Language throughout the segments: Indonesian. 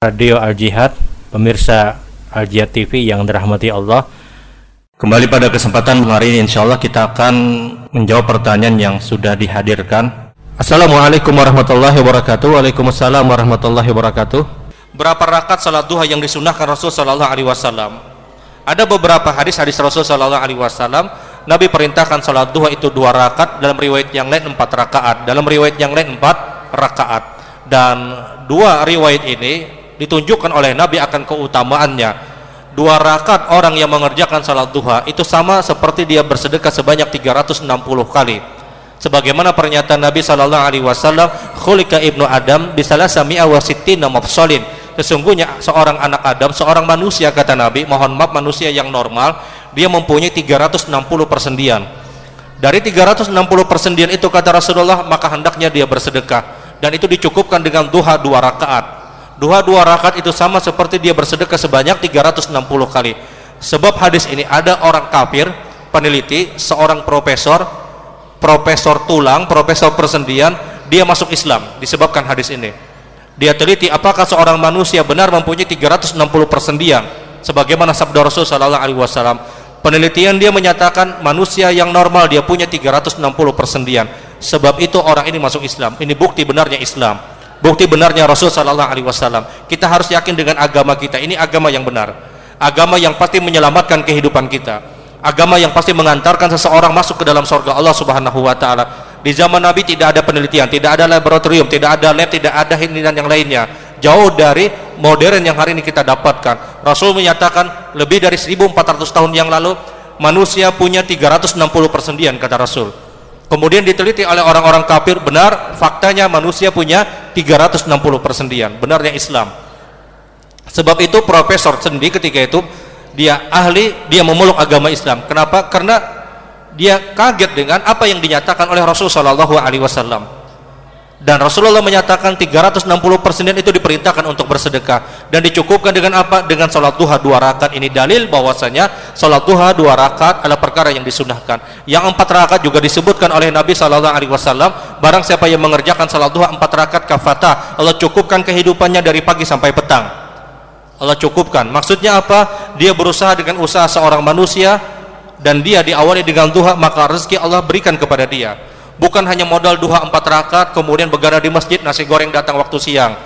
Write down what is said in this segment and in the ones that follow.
Radio Al Jihad, pemirsa Al Jihad TV yang dirahmati Allah. Kembali pada kesempatan hari ini insya Allah kita akan menjawab pertanyaan yang sudah dihadirkan. Assalamualaikum warahmatullahi wabarakatuh. Waalaikumsalam warahmatullahi wabarakatuh. Berapa rakaat salat duha yang disunahkan Rasul Sallallahu Alaihi Wasallam? Ada beberapa hadis-hadis Rasul Sallallahu Alaihi Wasallam Nabi perintahkan salat duha itu dua rakaat dalam riwayat yang lain empat rakaat dalam riwayat yang lain empat rakaat dan dua riwayat ini ditunjukkan oleh Nabi akan keutamaannya. Dua rakaat orang yang mengerjakan salat duha itu sama seperti dia bersedekah sebanyak 360 kali. Sebagaimana pernyataan Nabi sallallahu alaihi wasallam khulika ibnu adam bisalah sami'a wa sittina mafsalin. Sesungguhnya seorang anak Adam seorang manusia kata Nabi mohon maaf manusia yang normal dia mempunyai 360 persendian. Dari 360 persendian itu kata Rasulullah maka hendaknya dia bersedekah dan itu dicukupkan dengan duha dua rakaat. Dua-dua rakaat itu sama seperti dia bersedekah sebanyak 360 kali. Sebab hadis ini ada orang kafir peneliti seorang profesor profesor tulang profesor persendian dia masuk Islam. Disebabkan hadis ini. Dia teliti apakah seorang manusia benar mempunyai 360 persendian sebagaimana sabda Rasul sallallahu alaihi wasallam. Penelitian dia menyatakan manusia yang normal dia punya 360 persendian sebab itu orang ini masuk Islam. Ini bukti benarnya Islam. Bukti benarnya Rasul Sallallahu Alaihi Wasallam. Kita harus yakin dengan agama kita. Ini agama yang benar. Agama yang pasti menyelamatkan kehidupan kita. Agama yang pasti mengantarkan seseorang masuk ke dalam surga Allah Subhanahu Wa Taala. Di zaman Nabi tidak ada penelitian tidak ada laboratorium tidak ada lab tidak ada ini yang lainnya. Jauh dari modern yang hari ini kita dapatkan. Rasul menyatakan lebih dari 1400 tahun yang lalu manusia punya 360 persendian kata Rasul kemudian diteliti oleh orang-orang kafir benar faktanya manusia punya 360 persendian. Benarnya Islam. Sebab itu profesor sendi ketika itu dia ahli dia memeluk agama Islam. Kenapa? karena dia kaget dengan apa yang dinyatakan oleh Rasul Shallallahu Alaihi Wasallam dan Rasulullah menyatakan 360 persen itu diperintahkan untuk bersedekah. Dan dicukupkan dengan apa? dengan sholat duha dua rakaat. Ini dalil bahwasanya sholat duha dua rakaat adalah perkara yang disunahkan. Yang empat rakaat juga disebutkan oleh Nabi Shallallahu Alaihi Wasallam barang siapa yang mengerjakan sholat duha empat rakaat kafata Allah cukupkan kehidupannya dari pagi sampai petang. Allah cukupkan. Maksudnya apa? dia berusaha dengan usaha seorang manusia dan dia diawali dengan duha maka rezeki Allah berikan kepada dia bukan hanya modal duha empat rakaat kemudian begadang di masjid nasi goreng datang waktu siang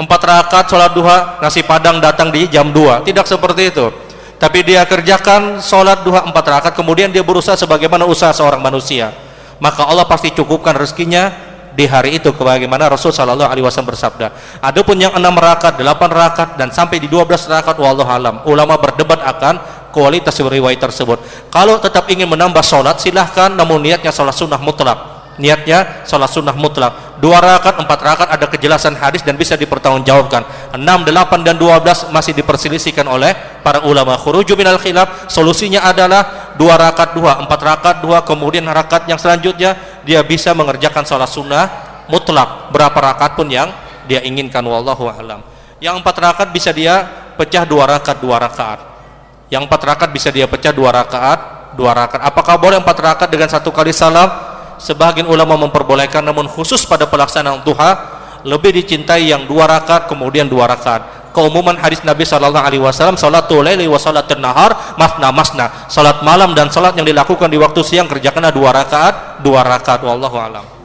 empat rakaat sholat duha nasi padang datang di jam 2 tidak seperti itu tapi dia kerjakan sholat duha empat rakaat kemudian dia berusaha sebagaimana usaha seorang manusia maka Allah pasti cukupkan rezekinya di hari itu bagaimana Rasul Shallallahu Alaihi Wasallam bersabda. Adapun yang enam rakaat, delapan rakaat dan sampai di dua belas rakaat, wallahu alam. Ulama berdebat akan kualitas riwayat tersebut. Kalau tetap ingin menambah sholat silahkan namun niatnya sholat sunnah mutlak. Niatnya sholat sunnah mutlak. Dua rakaat empat rakaat ada kejelasan hadis dan bisa dipertanggungjawabkan. Enam delapan dan dua belas masih diperselisihkan oleh para ulama. Khuruju minal khilaf solusinya adalah dua rakaat dua empat rakaat dua kemudian rakaat yang selanjutnya dia bisa mengerjakan sholat sunnah mutlak. Berapa rakaat pun yang dia inginkan wallahu alam. Yang empat rakaat bisa dia pecah dua rakaat dua rakaat yang empat rakaat bisa dia pecah dua rakaat dua rakaat. Apakah boleh empat rakaat dengan satu kali salam? Sebagian ulama memperbolehkan namun khusus pada pelaksanaan duha lebih dicintai yang dua rakaat kemudian dua rakaat. Keumuman hadis Nabi Shallallahu Alaihi Wasallam salatul laili wa salatul nahar masna masna. Salat malam dan salat yang dilakukan di waktu siang kerjakanlah dua rakaat dua rakaat. Wallahu alam